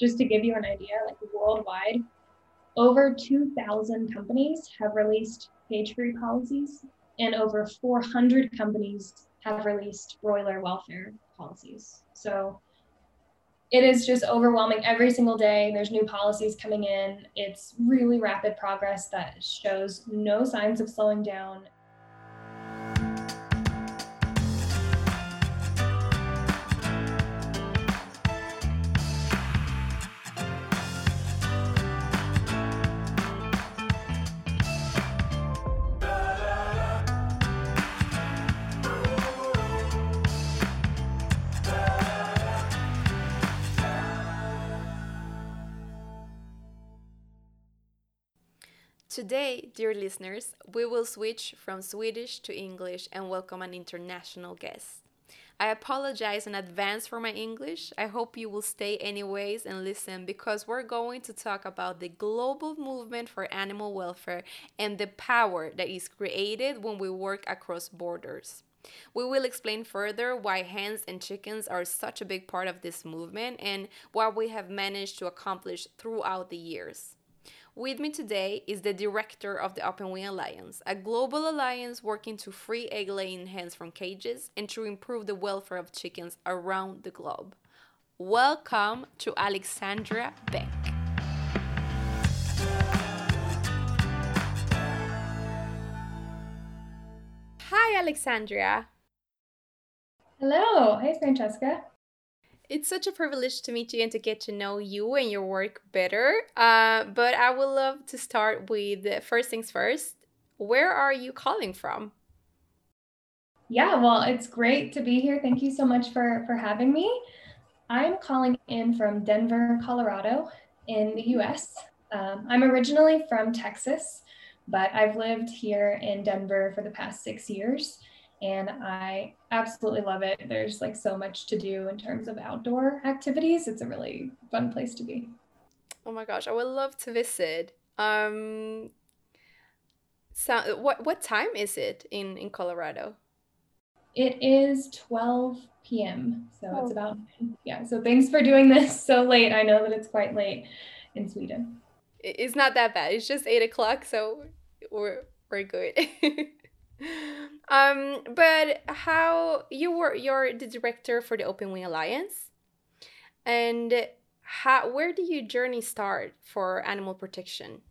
just to give you an idea, like worldwide, over 2,000 companies have released cage free policies, and over 400 companies have released broiler welfare policies. So it is just overwhelming every single day. There's new policies coming in. It's really rapid progress that shows no signs of slowing down. Today, dear listeners, we will switch from Swedish to English and welcome an international guest. I apologize in advance for my English. I hope you will stay anyways and listen because we're going to talk about the global movement for animal welfare and the power that is created when we work across borders. We will explain further why hens and chickens are such a big part of this movement and what we have managed to accomplish throughout the years. With me today is the director of the Open Wing Alliance, a global alliance working to free egg laying hens from cages and to improve the welfare of chickens around the globe. Welcome to Alexandria Beck. Hi, Alexandria. Hello. Hey, Francesca. It's such a privilege to meet you and to get to know you and your work better. Uh, but I would love to start with first things first. Where are you calling from? Yeah, well, it's great to be here. Thank you so much for for having me. I'm calling in from Denver, Colorado, in the U.S. Um, I'm originally from Texas, but I've lived here in Denver for the past six years and I absolutely love it. There's like so much to do in terms of outdoor activities. It's a really fun place to be. Oh my gosh, I would love to visit. Um so what what time is it in in Colorado? It is 12 p.m. So oh. it's about yeah. So thanks for doing this so late. I know that it's quite late in Sweden. It's not that bad. It's just eight o'clock, so we're we're good. um, but how you were you're the director for the Open Wing Alliance, and how where did your journey start for animal protection?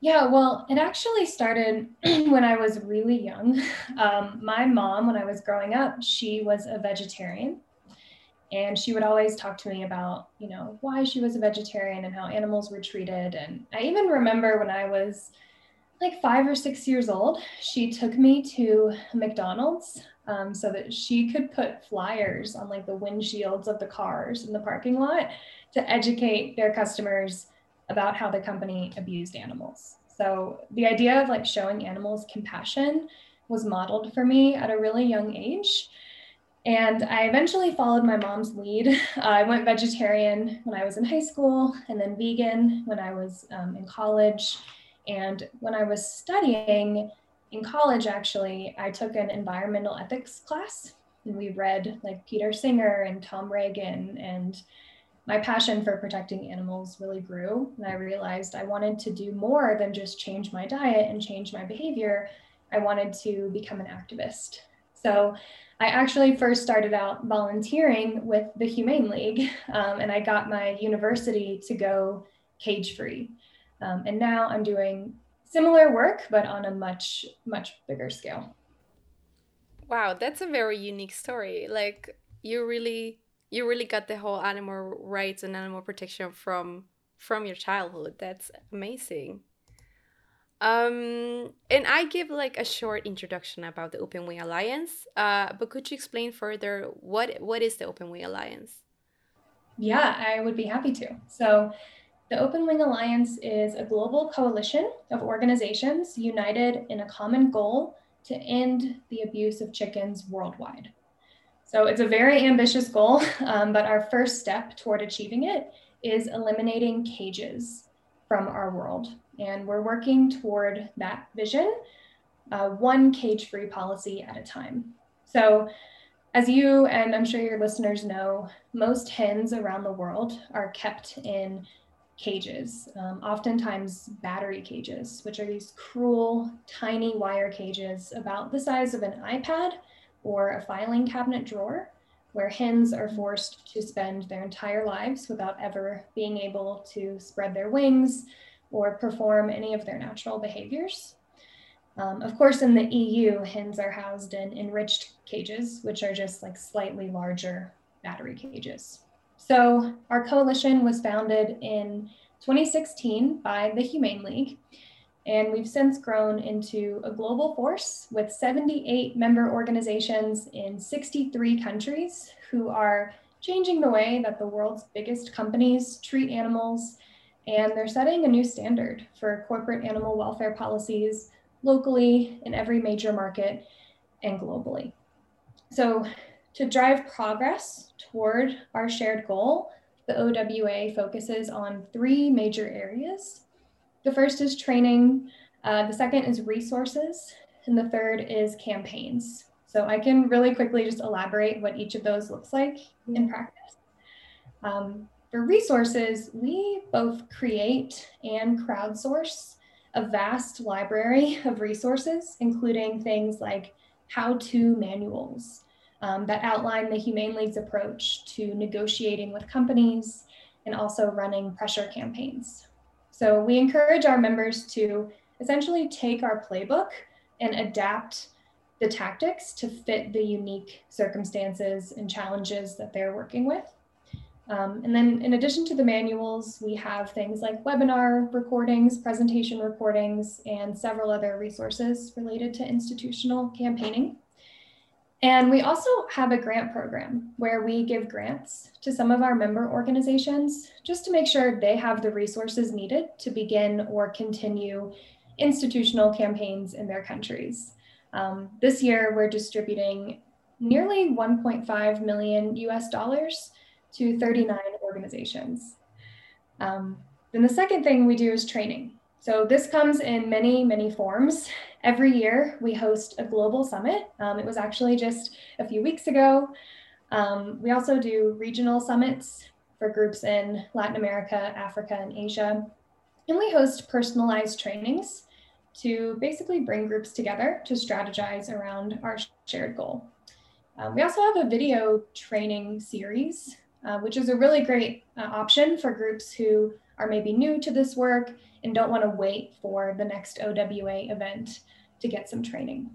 Yeah, well, it actually started when I was really young. Um, my mom, when I was growing up, she was a vegetarian. And she would always talk to me about, you know, why she was a vegetarian and how animals were treated. And I even remember when I was like five or six years old, she took me to McDonald's um, so that she could put flyers on like the windshields of the cars in the parking lot to educate their customers about how the company abused animals. So the idea of like showing animals compassion was modeled for me at a really young age. And I eventually followed my mom's lead. Uh, I went vegetarian when I was in high school and then vegan when I was um, in college. And when I was studying in college, actually, I took an environmental ethics class and we read like Peter Singer and Tom Regan and my passion for protecting animals really grew. And i realized i wanted to do more than just change my diet and change my behavior. I wanted to become an activist. So i actually first started out volunteering with the humane league um, and i got my university to go cage free um, and now I'm doing similar work, but on a much, much bigger scale. Wow, that's a very unique story. Like you really you really got the whole animal rights and animal protection from from your childhood. That's amazing. Um, and I give like a short introduction about the Open Wing Alliance. Uh, but could you explain further what what is the Open Wing Alliance? Yeah, I would be happy to. So the Open Wing Alliance is a global coalition of organizations united in a common goal to end the abuse of chickens worldwide. So it's a very ambitious goal, um, but our first step toward achieving it is eliminating cages from our world. And we're working toward that vision, uh, one cage free policy at a time. So As you and I'm sure your listeners know, most hens around the world are kept in cages, um, oftentimes battery cages, which are these cruel, tiny wire cages about the size of an iPad or a filing cabinet drawer, where hens are forced to spend their entire lives without ever being able to spread their wings or perform any of their natural behaviors. Um, of course, in the EU, hens are housed in enriched cages, which are just like slightly larger battery cages. So, our coalition was founded in 2016 by the Humane League, and we've since grown into a global force with 78 member organizations in 63 countries who are changing the way that the world's biggest companies treat animals. And they're setting a new standard for corporate animal welfare policies locally in every major market and globally. So, to drive progress toward our shared goal, the OWA focuses on three major areas. The first is training, uh, the second is resources, and the third is campaigns. So I can really quickly just elaborate what each of those looks like in practice. Um, for resources, we both create and crowdsource a vast library of resources, including things like how to manuals um, that outline the Humane League's approach to negotiating with companies and also running pressure campaigns. So we encourage our members to essentially take our playbook and adapt the tactics to fit the unique circumstances and challenges that they're working with. Um, and then in addition to the manuals, we have things like webinar recordings, presentation recordings, and several other resources related to institutional campaigning. And we also have a grant program where we give grants to some of our member organizations just to make sure they have the resources needed to begin or continue institutional campaigns in their countries. Um, this year, we're distributing nearly 1.5 million US dollars to 39 organizations. Um, then the second thing we do is training. So this comes in many, many forms. Every year we host a global summit. Um, it was actually just a few weeks ago. Um, we also do regional summits for groups in Latin America, Africa, and Asia. And we host personalized trainings to basically bring groups together to strategize around our shared goal. Um, we also have a video training series uh, which is a really great uh, option for groups who are maybe new to this work and don't want to wait for the next OWA event to get some training.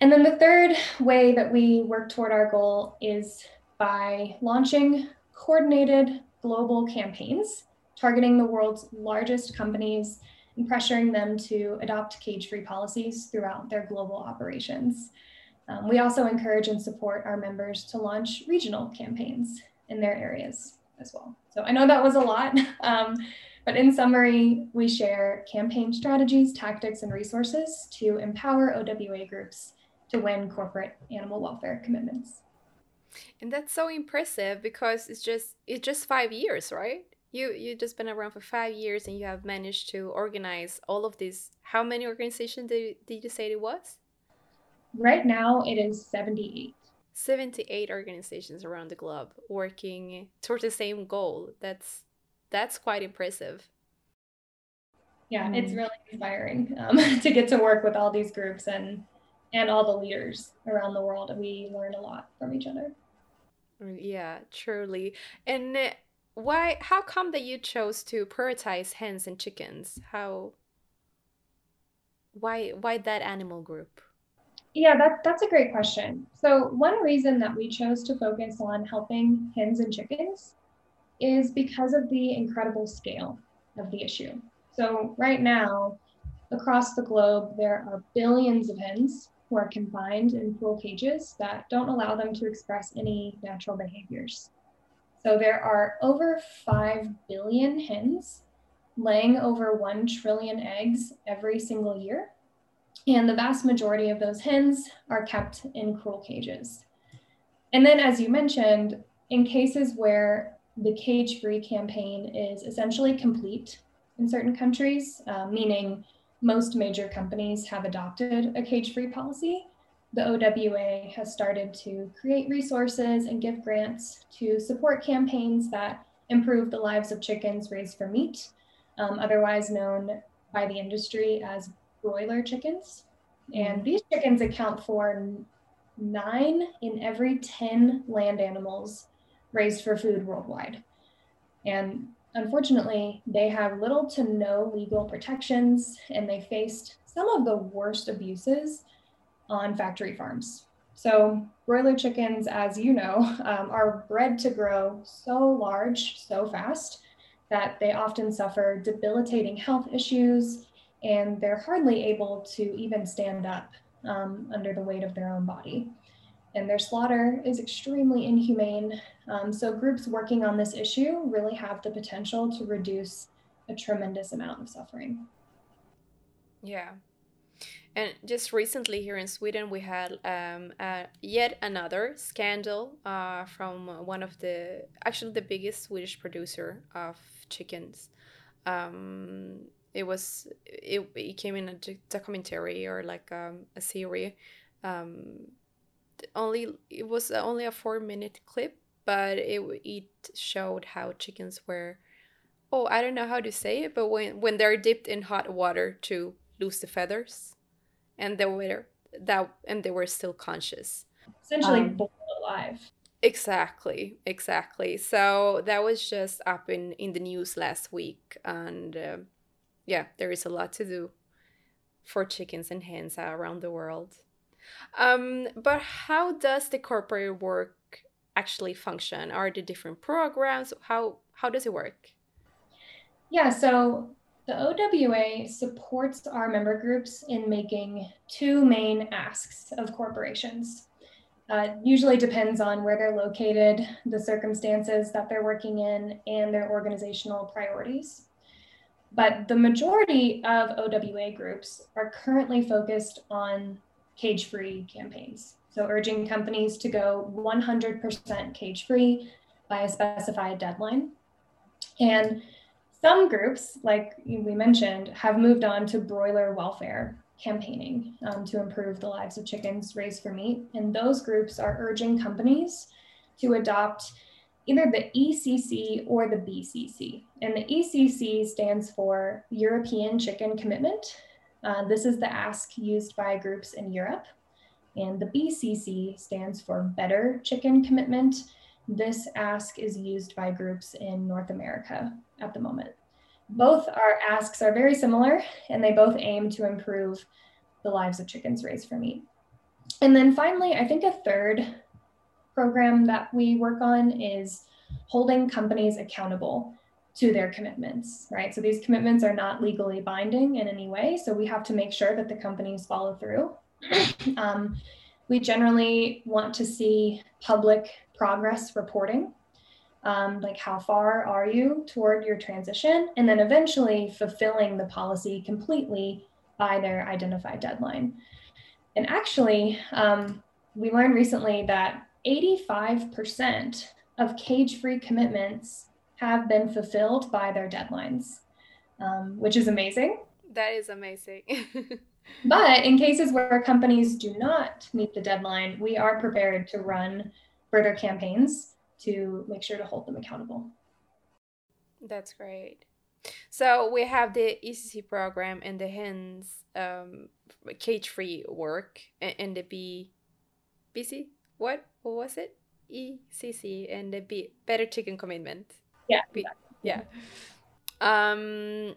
And then the third way that we work toward our goal is by launching coordinated global campaigns targeting the world's largest companies and pressuring them to adopt cage free policies throughout their global operations. Um, we also encourage and support our members to launch regional campaigns in their areas as well. So I know that was a lot, um, but in summary, we share campaign strategies, tactics, and resources to empower OWA groups to win corporate animal welfare commitments. And that's so impressive because it's just it's just five years, right? You you've just been around for five years and you have managed to organize all of these. How many organizations did, did you say it was? Right now, it is 78. 78 organizations around the globe working towards the same goal. That's that's quite impressive. Yeah, it's mm. really inspiring um, to get to work with all these groups and and all the leaders around the world. And we learn a lot from each other. Mm, yeah, truly. And uh, why? How come that you chose to prioritize hens and chickens? How? Why? Why that animal group? Yeah, that, that's a great question. So, one reason that we chose to focus on helping hens and chickens is because of the incredible scale of the issue. So, right now, across the globe, there are billions of hens who are confined in cruel cages that don't allow them to express any natural behaviors. So, there are over 5 billion hens laying over 1 trillion eggs every single year and the vast majority of those hens are kept in cruel cages. And then, as you mentioned, in cases where the cage free campaign is essentially complete in certain countries, uh, meaning most major companies have adopted a cage free policy, the OWA has started to create resources and give grants to support campaigns that improve the lives of chickens raised for meat, um, otherwise known by the industry as broiler chickens. And these chickens account for nine in every 10 land animals raised for food worldwide. And unfortunately, they have little to no legal protections and they faced some of the worst abuses on factory farms. So, broiler chickens, as you know, um, are bred to grow so large so fast that they often suffer debilitating health issues and they're hardly able to even stand up um, under the weight of their own body. And their slaughter is extremely inhumane. Um, so, groups working on this issue really have the potential to reduce a tremendous amount of suffering. Yeah, and just recently here in Sweden, we had um, uh, yet another scandal uh, from one of the, actually the biggest Swedish producer of chickens. Um, it was, it, it came in a documentary or like um, a series. Um, only it was only a four minute clip, but it it showed how chickens were. Oh, I don't know how to say it, but when when they're dipped in hot water to lose the feathers and they were that and they were still conscious essentially um, boiled alive exactly exactly so that was just up in in the news last week and uh, yeah there is a lot to do for chickens and hens around the world um, but how does the corporate work actually function are the different programs how how does it work yeah so the OWA supports our member groups in making two main asks of corporations. Uh, usually depends on where they're located, the circumstances that they're working in, and their organizational priorities. But the majority of OWA groups are currently focused on cage free campaigns. So, urging companies to go 100% cage free by a specified deadline. And some groups, like we mentioned, have moved on to broiler welfare campaigning um, to improve the lives of chickens raised for meat. And those groups are urging companies to adopt either the ECC or the BCC. And the ECC stands for European Chicken Commitment. Uh, this is the ask used by groups in Europe. And the BCC stands for Better Chicken Commitment. This ask is used by groups in North America at the moment. Both our asks are very similar and they both aim to improve the lives of chickens raised for meat. And then finally, I think a third program that we work on is holding companies accountable to their commitments, right? So these commitments are not legally binding in any way. So we have to make sure that the companies follow through. um, we generally want to see public progress reporting um, like how far are you toward your transition and then eventually fulfilling the policy completely by their identified deadline and actually um, we learned recently that 85% of cage-free commitments have been fulfilled by their deadlines um, which is amazing that is amazing but in cases where companies do not meet the deadline we are prepared to run further campaigns to make sure to hold them accountable. That's great. So we have the ECC program and the hens um, cage free work and the B BC what what was it ECC and the B better chicken commitment. Yeah. B, yeah. Um.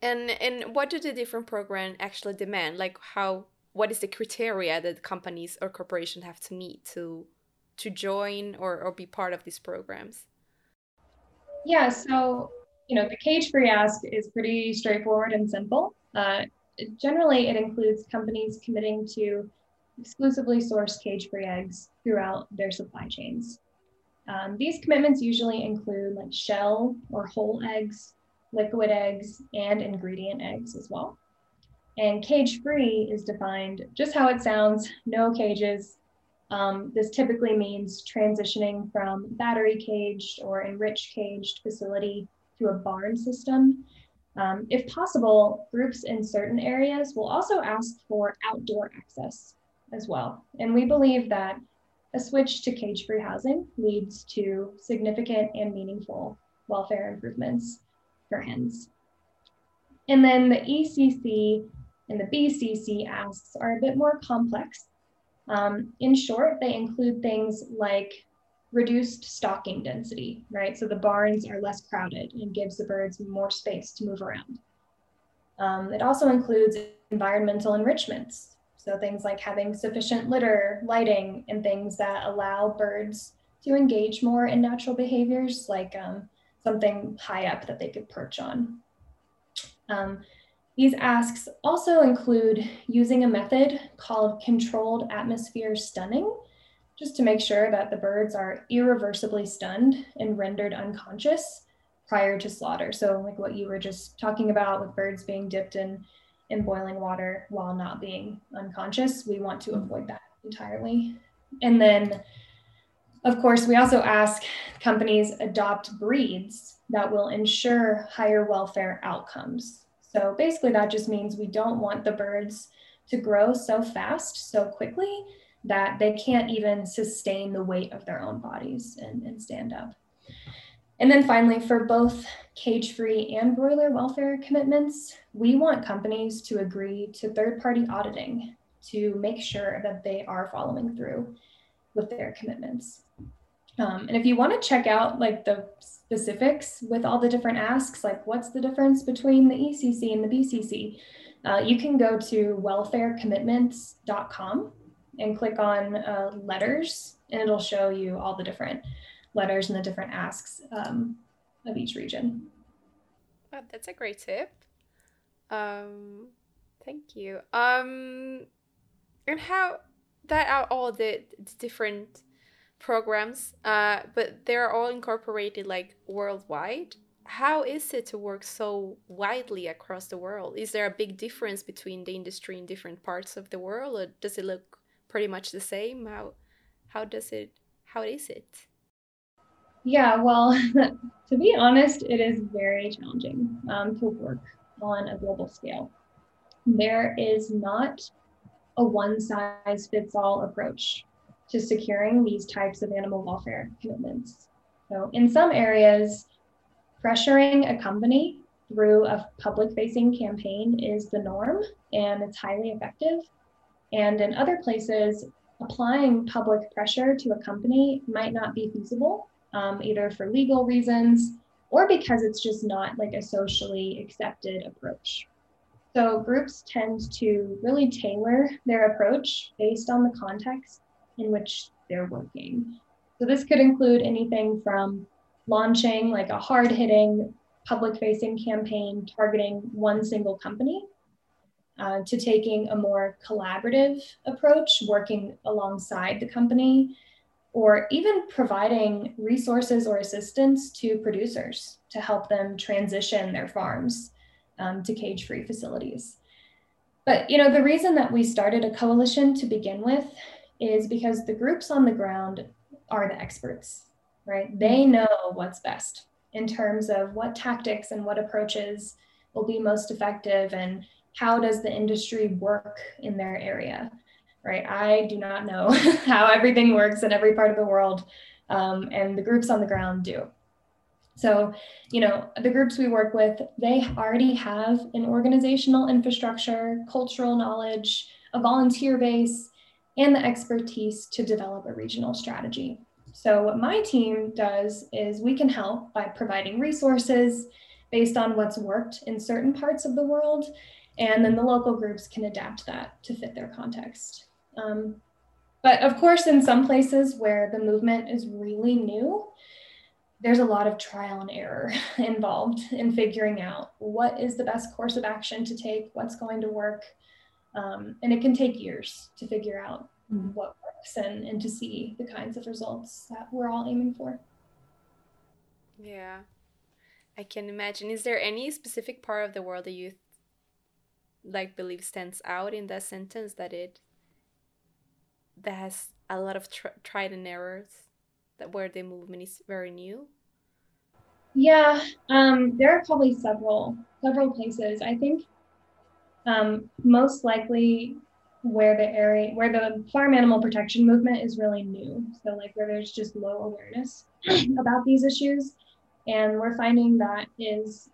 And and what do the different programs actually demand? Like how what is the criteria that companies or corporations have to meet to to join or, or be part of these programs? Yeah, so you know the cage free ask is pretty straightforward and simple. Uh, generally, it includes companies committing to exclusively source cage free eggs throughout their supply chains. Um, these commitments usually include like shell or whole eggs, liquid eggs, and ingredient eggs as well. And cage free is defined just how it sounds no cages, um, this typically means transitioning from battery caged or enriched caged facility to a barn system. Um, if possible, groups in certain areas will also ask for outdoor access. As well. And we believe that a switch to cage free housing leads to significant and meaningful welfare improvements for hens. And then the ECC and the BCC asks are a bit more complex. Um, in short, they include things like reduced stocking density, right? So the barns are less crowded and gives the birds more space to move around. Um, it also includes environmental enrichments. So things like having sufficient litter, lighting, and things that allow birds to engage more in natural behaviors, like um, something high up that they could perch on. Um, these asks also include using a method called controlled atmosphere stunning, just to make sure that the birds are irreversibly stunned and rendered unconscious prior to slaughter. So, like what you were just talking about with birds being dipped in, in boiling water while not being unconscious, we want to avoid that entirely. And then, of course, we also ask companies adopt breeds that will ensure higher welfare outcomes. So basically, that just means we don't want the birds to grow so fast, so quickly, that they can't even sustain the weight of their own bodies and, and stand up. And then finally, for both cage free and broiler welfare commitments, we want companies to agree to third party auditing to make sure that they are following through with their commitments. Um, and if you want to check out like the specifics with all the different asks, like what's the difference between the ECC and the BCC, uh, you can go to welfarecommitments.com and click on uh, letters, and it'll show you all the different letters and the different asks um, of each region. Oh, that's a great tip. Um, thank you. Um, and how that are all the different programs, uh, but they're all incorporated like worldwide. How is it to work so widely across the world? Is there a big difference between the industry in different parts of the world, or does it look pretty much the same? How how does it how is it? Yeah, well, to be honest, it is very challenging um, to work on a global scale. There is not a one size fits all approach to securing these types of animal welfare commitments. So, in some areas, pressuring a company through a public facing campaign is the norm and it's highly effective. And in other places, applying public pressure to a company might not be feasible, um, either for legal reasons or because it's just not like a socially accepted approach. So groups tend to really tailor their approach based on the context in which they're working. So this could include anything from launching like a hard hitting public facing campaign targeting one single company uh, to taking a more collaborative approach, working alongside the company, or even providing resources or assistance to producers to help them transition their farms um, to cage free facilities. But you know, the reason that we started a coalition to begin with is because the groups on the ground are the experts, right? They know what's best in terms of what tactics and what approaches will be most effective and how does the industry work in their area, right? I do not know how everything works in every part of the world, um, and the groups on the ground do. So, you know, the groups we work with, they already have an organizational infrastructure, cultural knowledge, a volunteer base, and the expertise to develop a regional strategy. So, what my team does is we can help by providing resources based on what's worked in certain parts of the world, and then the local groups can adapt that to fit their context. Um, but of course, in some places where the movement is really new, there's a lot of trial and error involved in figuring out what is the best course of action to take, what's going to work, um, and it can take years to figure out mm-hmm. what works and, and to see the kinds of results that we're all aiming for. Yeah, I can imagine. Is there any specific part of the world that you like believe stands out in that sentence that it that has a lot of tr- tried and errors that where the movement is very new? Yeah, um, there are probably several several places. I think um, most likely where the area where the farm animal protection movement is really new. So like where there's just low awareness about these issues. And we're finding that is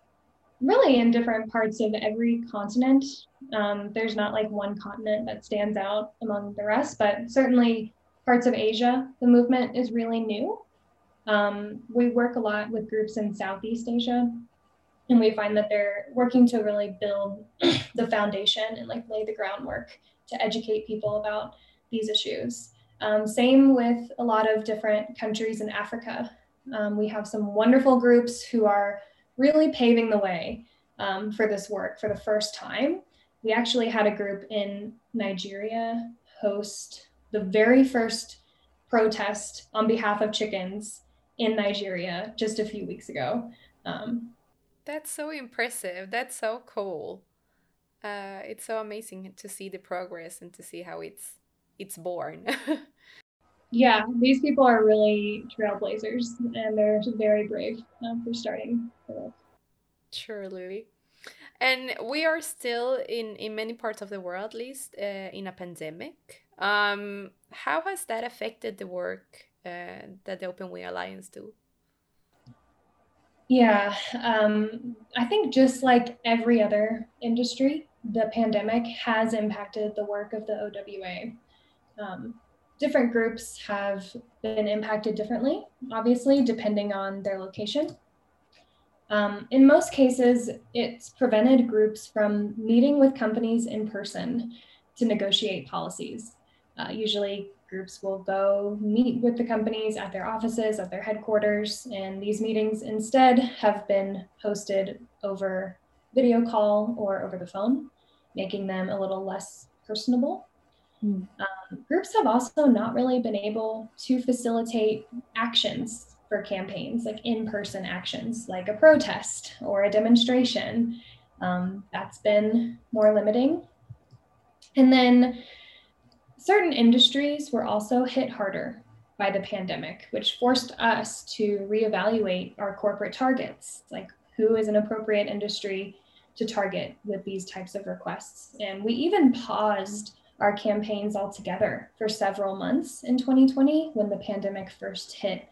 really in different parts of every continent. Um, there's not like one continent that stands out among the rest, but certainly parts of Asia, the movement is really new. Um, we work a lot with groups in Southeast Asia, and we find that they're working to really build the foundation and like lay the groundwork to educate people about these issues. Um, same with a lot of different countries in Africa. Um, we have some wonderful groups who are really paving the way um, for this work for the first time. We actually had a group in Nigeria host the very first protest on behalf of chickens in Nigeria just a few weeks ago. Um, That's so impressive. That's so cool. Uh, it's so amazing to see the progress and to see how it's it's born. yeah, these people are really trailblazers, and they're very brave um, for starting the work. Sure, Louis. And we are still in in many parts of the world, at least, uh, in a pandemic. Um, how has that affected the work uh, that the Open Wing Alliance do? Yeah, um, I think just like every other industry, the pandemic has impacted the work of the OWA. Um, different groups have been impacted differently, obviously, depending on their location. Um, in most cases, it's prevented groups from meeting with companies in person to negotiate policies. Uh, usually, groups will go meet with the companies at their offices, at their headquarters, and these meetings instead have been hosted over video call or over the phone, making them a little less personable. Mm. Um, groups have also not really been able to facilitate actions for campaigns, like in person actions, like a protest or a demonstration. Um, that's been more limiting. And then certain industries were also hit harder by the pandemic, which forced us to reevaluate our corporate targets, like who is an appropriate industry to target with these types of requests. And we even paused our campaigns altogether for several months in 2020 when the pandemic first hit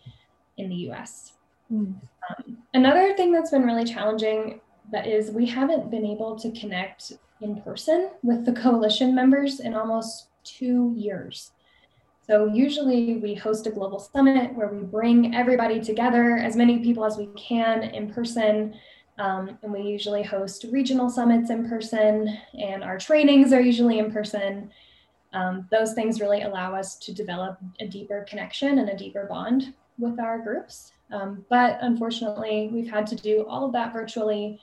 in the US. Mm. Um, another thing that's been really challenging that is we haven't been able to connect in person with the coalition members in almost two years. So usually we host a global summit where we bring everybody together, as many people as we can in person. Um, and we usually host regional summits in person, and our trainings are usually in person. Um, those things really allow us to develop a deeper connection and a deeper bond with our groups. Um, but unfortunately, we've had to do all of that virtually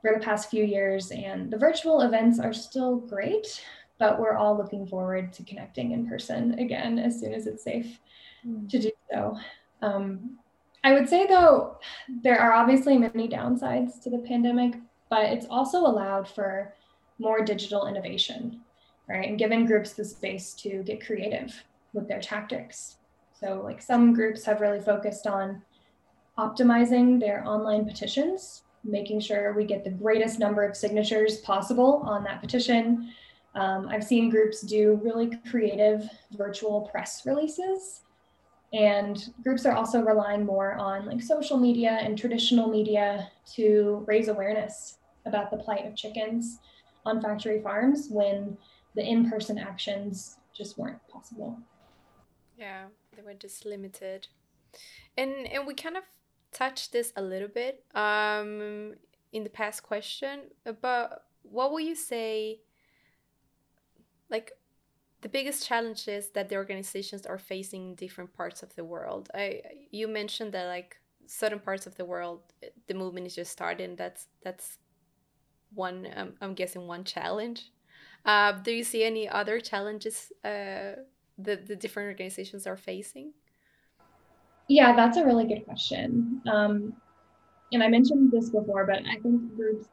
for the past few years, and the virtual events are still great, but we're all looking forward to connecting in person again as soon as it's safe mm. to do so. Um, I would say, though, there are obviously many downsides to the pandemic, but it's also allowed for more digital innovation, right? And given groups the space to get creative with their tactics. So, like some groups have really focused on optimizing their online petitions, making sure we get the greatest number of signatures possible on that petition, um, I've seen groups do really creative virtual press releases. And groups are also relying more on like social media and traditional media to raise awareness about the plight of chickens on factory farms when the in-person actions just weren't possible. Yeah, they were just limited. And and we kind of touched this a little bit um in the past question, but what will you say like the biggest challenges that the organizations are facing in different parts of the world. I you mentioned that like certain parts of the world the movement is just starting. That's that's one um, I'm guessing one challenge. Uh, do you see any other challenges uh, that the different organizations are facing? Yeah, that's a really good question. Um, and I mentioned this before, but I think groups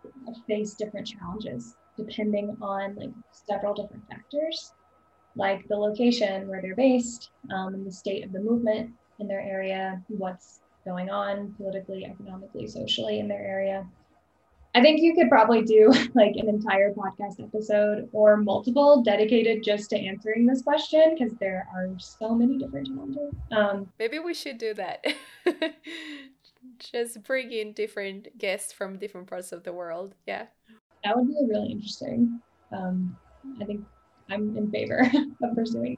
face different challenges depending on like several different factors, like the location where they're based, um, the state of the movement in their area, what's going on politically, economically, socially in their area. I think you could probably do like an entire podcast episode or multiple dedicated just to answering this question because there are so many different challenges. Um, Maybe we should do that. just bring in different guests from different parts of the world. Yeah. That would be really interesting. Um, I think I'm in favor of pursuing.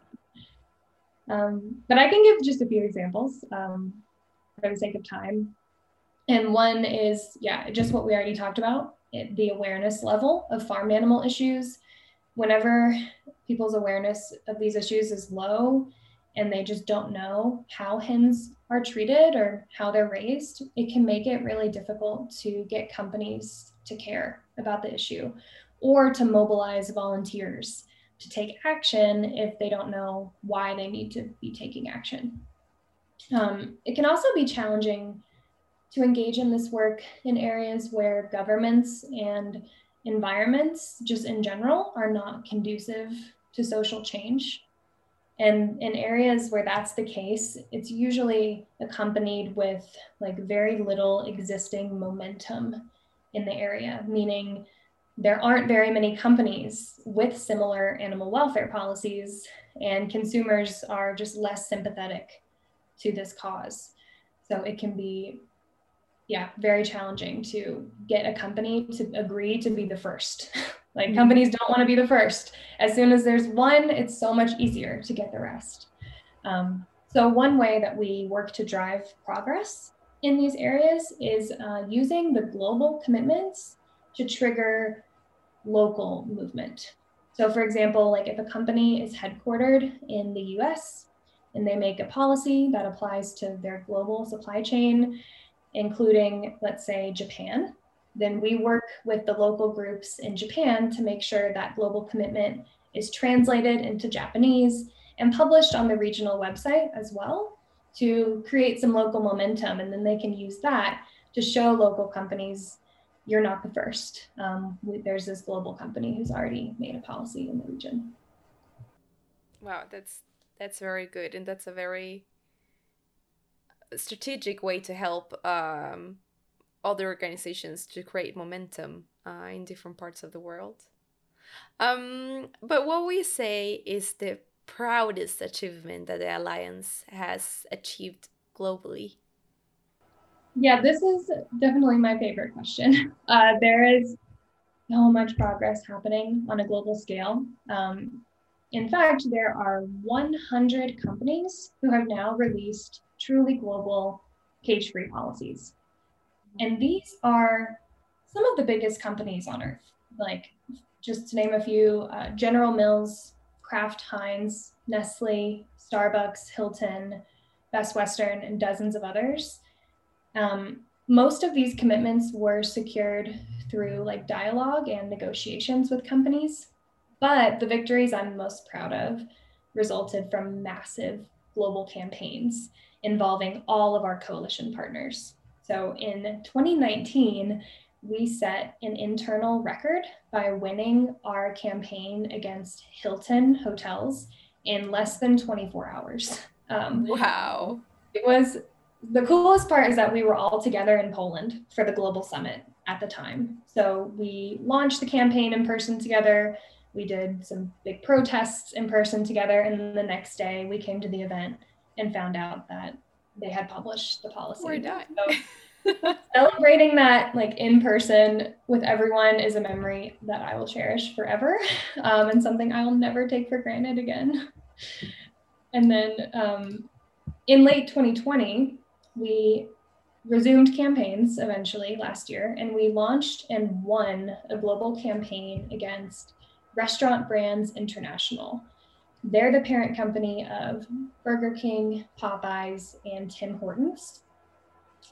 Um, but I can give just a few examples um, for the sake of time. And one is, yeah, just what we already talked about it, the awareness level of farm animal issues. Whenever people's awareness of these issues is low and they just don't know how hens are treated or how they're raised, it can make it really difficult to get companies to care about the issue or to mobilize volunteers to take action if they don't know why they need to be taking action. Um, it can also be challenging to engage in this work in areas where governments and environments, just in general, are not conducive to social change. And in areas where that's the case, it's usually accompanied with like very little existing momentum in the area, meaning there aren't very many companies with similar animal welfare policies, and consumers are just less sympathetic to this cause. So it can be, yeah, very challenging to get a company to agree to be the first. like mm-hmm. companies don't want to be the first. As soon as there's one, it's so much easier to get the rest. Um, so, one way that we work to drive progress in these areas is uh, using the global commitments to trigger local movement. So, for example, like if a company is headquartered in the US and they make a policy that applies to their global supply chain, including, let's say, Japan, then we work with the local groups in Japan to make sure that global commitment is translated into Japanese and published on the regional website as well to create some local momentum. And then they can use that to show local companies you're not the first. Um, there's this global company who's already made a policy in the region. Wow, that's that's very good, and that's a very strategic way to help um, other organizations to create momentum uh, in different parts of the world. Um, but what we say is the proudest achievement that the alliance has achieved globally. Yeah, this is definitely my favorite question. Uh, there is so much progress happening on a global scale. Um, in fact, there are 100 companies who have now released truly global cage free policies. And these are some of the biggest companies on earth, like just to name a few uh, General Mills, Kraft Heinz, Nestle, Starbucks, Hilton, Best Western, and dozens of others. Um, most of these commitments were secured through like dialogue and negotiations with companies, but the victories I'm most proud of resulted from massive global campaigns involving all of our coalition partners. So in 2019, we set an internal record by winning our campaign against Hilton hotels in less than 24 hours. Um, wow. It was the coolest part is that we were all together in Poland for the global summit at the time. So we launched the campaign in person together. We did some big protests in person together. And the next day we came to the event and found out that they had published the policy. We're done. So celebrating that like in person with everyone is a memory that I will cherish forever um, and something I will never take for granted again. And then um, in late 2020, we resumed campaigns eventually last year, and we launched and won a global campaign against Restaurant Brands International. They're the parent company of Burger King, Popeyes, and Tim Hortons.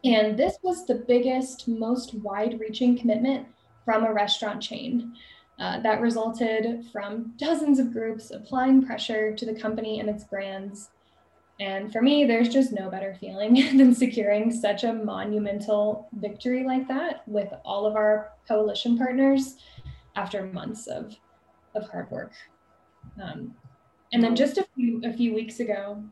And this was the biggest, most wide reaching commitment from a restaurant chain. Uh, that resulted from dozens of groups applying pressure to the company and its brands and for me, there's just no better feeling than securing such a monumental victory like that with all of our coalition partners after months of, of hard work. Um, and then just a few, a few weeks ago,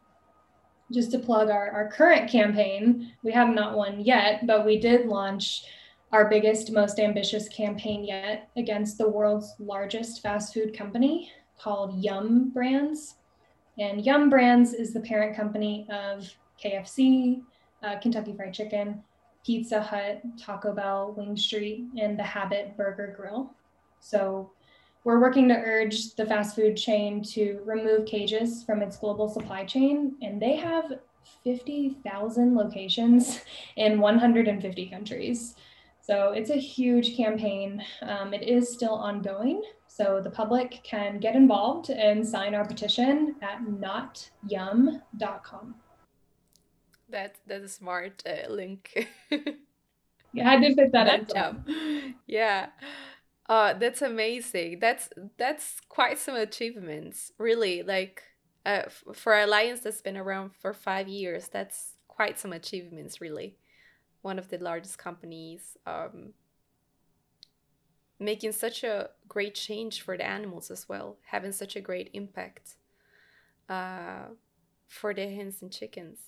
just to plug our, our current campaign, we have not won yet, but we did launch our biggest, most ambitious campaign yet against the world's largest fast food company called Yum Brands. And Yum Brands is the parent company of KFC, uh, Kentucky Fried Chicken, Pizza Hut, Taco Bell, Wing Street, and the Habit Burger Grill. So we're working to urge the fast food chain to remove cages from its global supply chain, and they have 50,000 locations in 150 countries. So it's a huge campaign. Um, it is still ongoing. So the public can get involved and sign our petition at notyum.com. That that's a smart uh, link. yeah, I did fit that in. Yeah. Uh, that's amazing. That's that's quite some achievements, really. Like uh, for Alliance that's been around for five years, that's quite some achievements, really. One of the largest companies, um, making such a great change for the animals as well, having such a great impact uh, for the hens and chickens.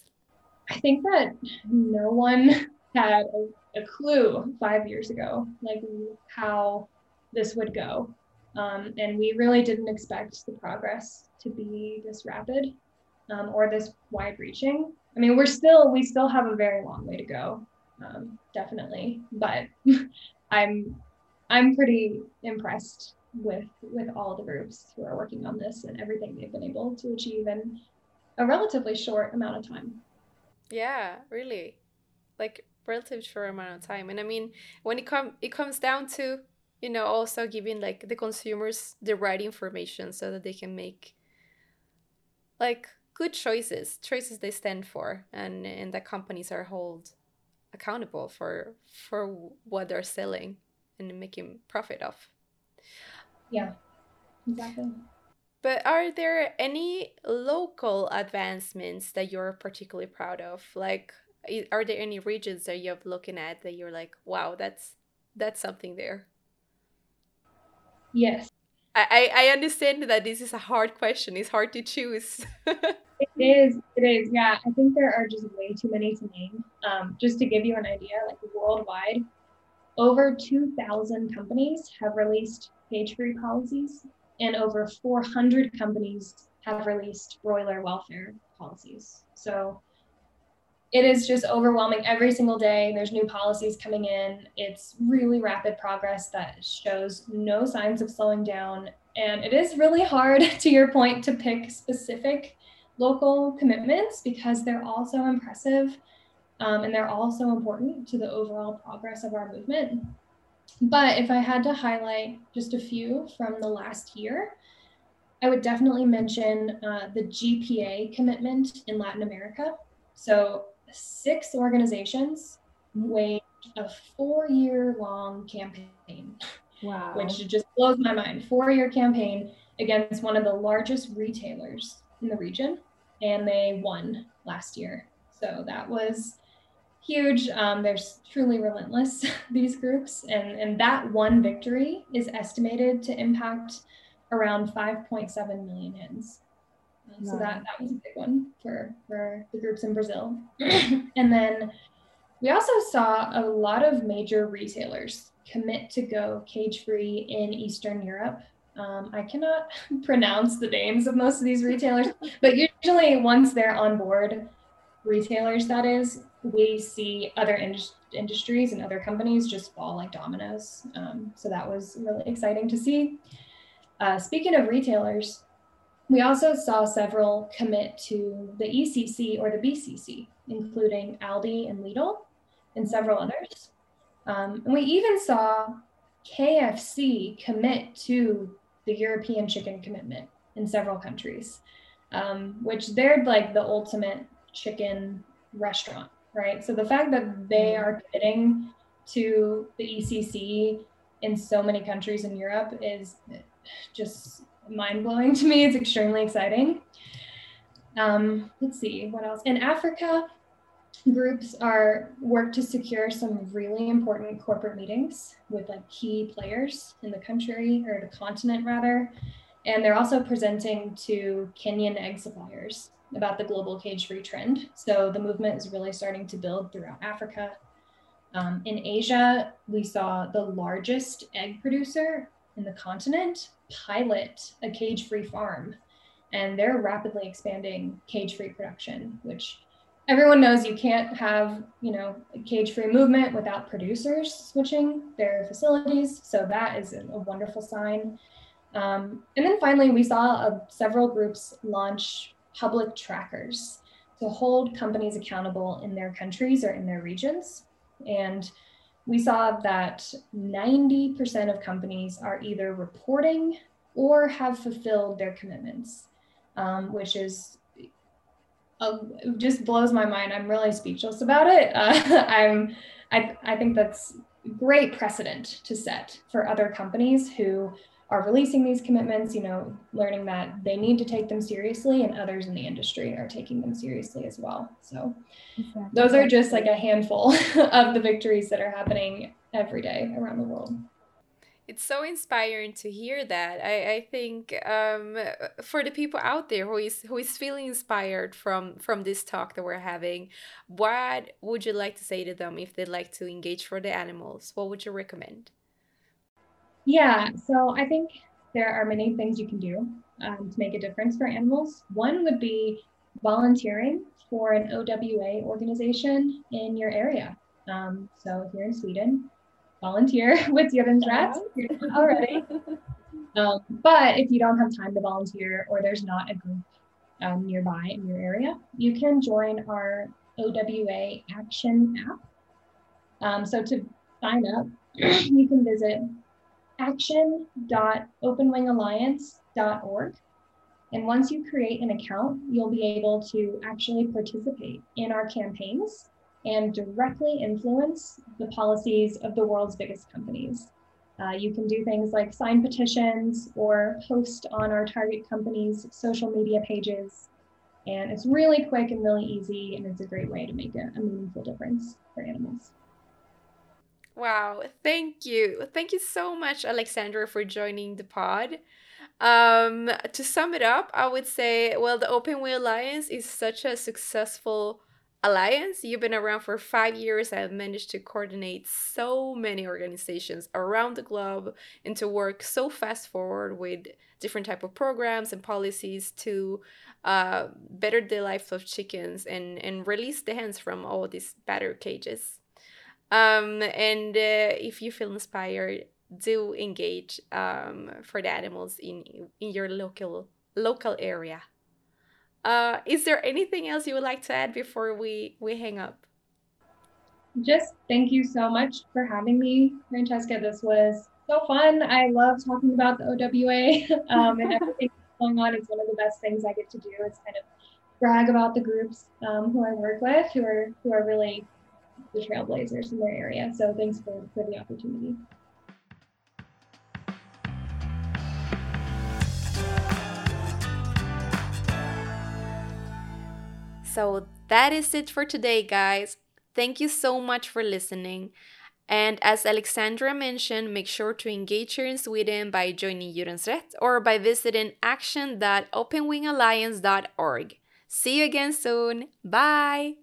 I think that no one had a, a clue five years ago, like how this would go. Um, and we really didn't expect the progress to be this rapid um, or this wide reaching. I mean, we're still, we still have a very long way to go, um, definitely. But I'm, I'm pretty impressed with with all the groups who are working on this and everything they've been able to achieve in a relatively short amount of time. Yeah, really, like relative short amount of time. And I mean, when it come it comes down to you know also giving like the consumers the right information so that they can make like good choices choices they stand for and and that companies are held accountable for for what they're selling and making profit of. Yeah exactly. But are there any local advancements that you're particularly proud of? Like are there any regions that you're looking at that you're like wow that's that's something there Yes. I, I understand that this is a hard question. It's hard to choose. it is. It is. Yeah. I think there are just way too many to name. Um, just to give you an idea, like worldwide, over 2,000 companies have released cage free policies, and over 400 companies have released broiler welfare policies. So it is just overwhelming every single day. There's new policies coming in. It's really rapid progress that shows no signs of slowing down. And it is really hard, to your point, to pick specific local commitments because they're all so impressive um, and they're all so important to the overall progress of our movement. But if I had to highlight just a few from the last year, I would definitely mention uh, the GPA commitment in Latin America. So six organizations waged a four year long campaign. Wow. Which just blows my mind. Four year campaign against one of the largest retailers in the region. And they won last year. So that was huge. Um, they're truly relentless, these groups. And, and that one victory is estimated to impact around 5.7 million hens. So that, that was a big one for, for the groups in Brazil. and then we also saw a lot of major retailers commit to go cage free in Eastern Europe. Um, I cannot pronounce the names of most of these retailers, but usually once they're on board, retailers that is, we see other in- industries and other companies just fall like dominoes. Um, so that was really exciting to see. Uh, speaking of retailers, we also saw several commit to the ECC or the BCC, including Aldi and Lidl and several others. Um, and we even saw KFC commit to the European chicken commitment in several countries, um, which they're like the ultimate chicken restaurant, right? So the fact that they mm-hmm. are committing to the ECC in so many countries in Europe is just mind blowing to me. It's extremely exciting. Um, let's see what else. In Africa, groups are work to secure some really important corporate meetings with like key players in the country or the continent rather. And they're also presenting to Kenyan egg suppliers about the global cage free trend. So the movement is really starting to build throughout Africa. Um, in Asia, we saw the largest egg producer in the continent pilot a cage free farm. And they're rapidly expanding cage free production, which everyone knows you can't have, you know, cage free movement without producers switching their facilities. So that is a, wonderful sign. Um, and then finally, we saw uh, several groups launch public trackers to hold companies accountable in their countries or in their regions. And we saw that 90% of companies are either reporting or have fulfilled their commitments, um, which is uh, just blows my mind. I'm really speechless about it. Uh, I'm, I, I think that's great precedent to set for other companies who are releasing these commitments, you know, learning that they need to take them seriously and others in the industry are taking them seriously as well. So exactly. those are just like a handful of the victories that are happening every day around the world. It's so inspiring to hear that. I, I think um, for the people out there who is who is feeling inspired from from this talk that we're having, what would you like to say to them if they'd like to engage for the animals? What would you recommend? Yeah, so I think there are many things you can do um, to make a difference for animals. One would be volunteering for an OWA organization in your area. Um, so here in Sweden, volunteer with Djurens Rätt. Um, but if you don't have time to volunteer or there's not a group um, nearby in your area, you can join our OWA Action app. Um, so to sign up, you can visit action.openwingalliance.org. And once you create an account, you'll be able to actually participate in our campaigns and directly influence the policies of the world's biggest companies. Uh, you can do things like sign petitions or post on our target companies' social media pages. And it's really quick and really easy, and it's a great way to make a, a meaningful difference for animals. Wow, thank you. Thank you so much, Alexandra, for joining the pod. Um, to sum it up, I would say, well, the Open Wing Alliance is such a successful alliance. You've been around for five years. I've managed to coordinate so many organizations around the globe and to work so fast forward with different type of programs and policies to uh, better the life of chickens and, and release the hens from all these battery cages. Um, and uh, if you feel inspired, do engage um, for the animals in in your local local area. Uh, is there anything else you would like to add before we we hang up? Just thank you so much for having me, Francesca. This was so fun. I love talking about the OWA um, and everything going on. It's one of the best things I get to do. Is kind of brag about the groups um, who I work with, who are who are really the trailblazers in their area. So thanks for, for the opportunity. So that is it for today, guys. Thank you so much for listening. And as Alexandra mentioned, make sure to engage here in Sweden by joining Djurens Rätt or by visiting action.openwingalliance.org. See you again soon. Bye!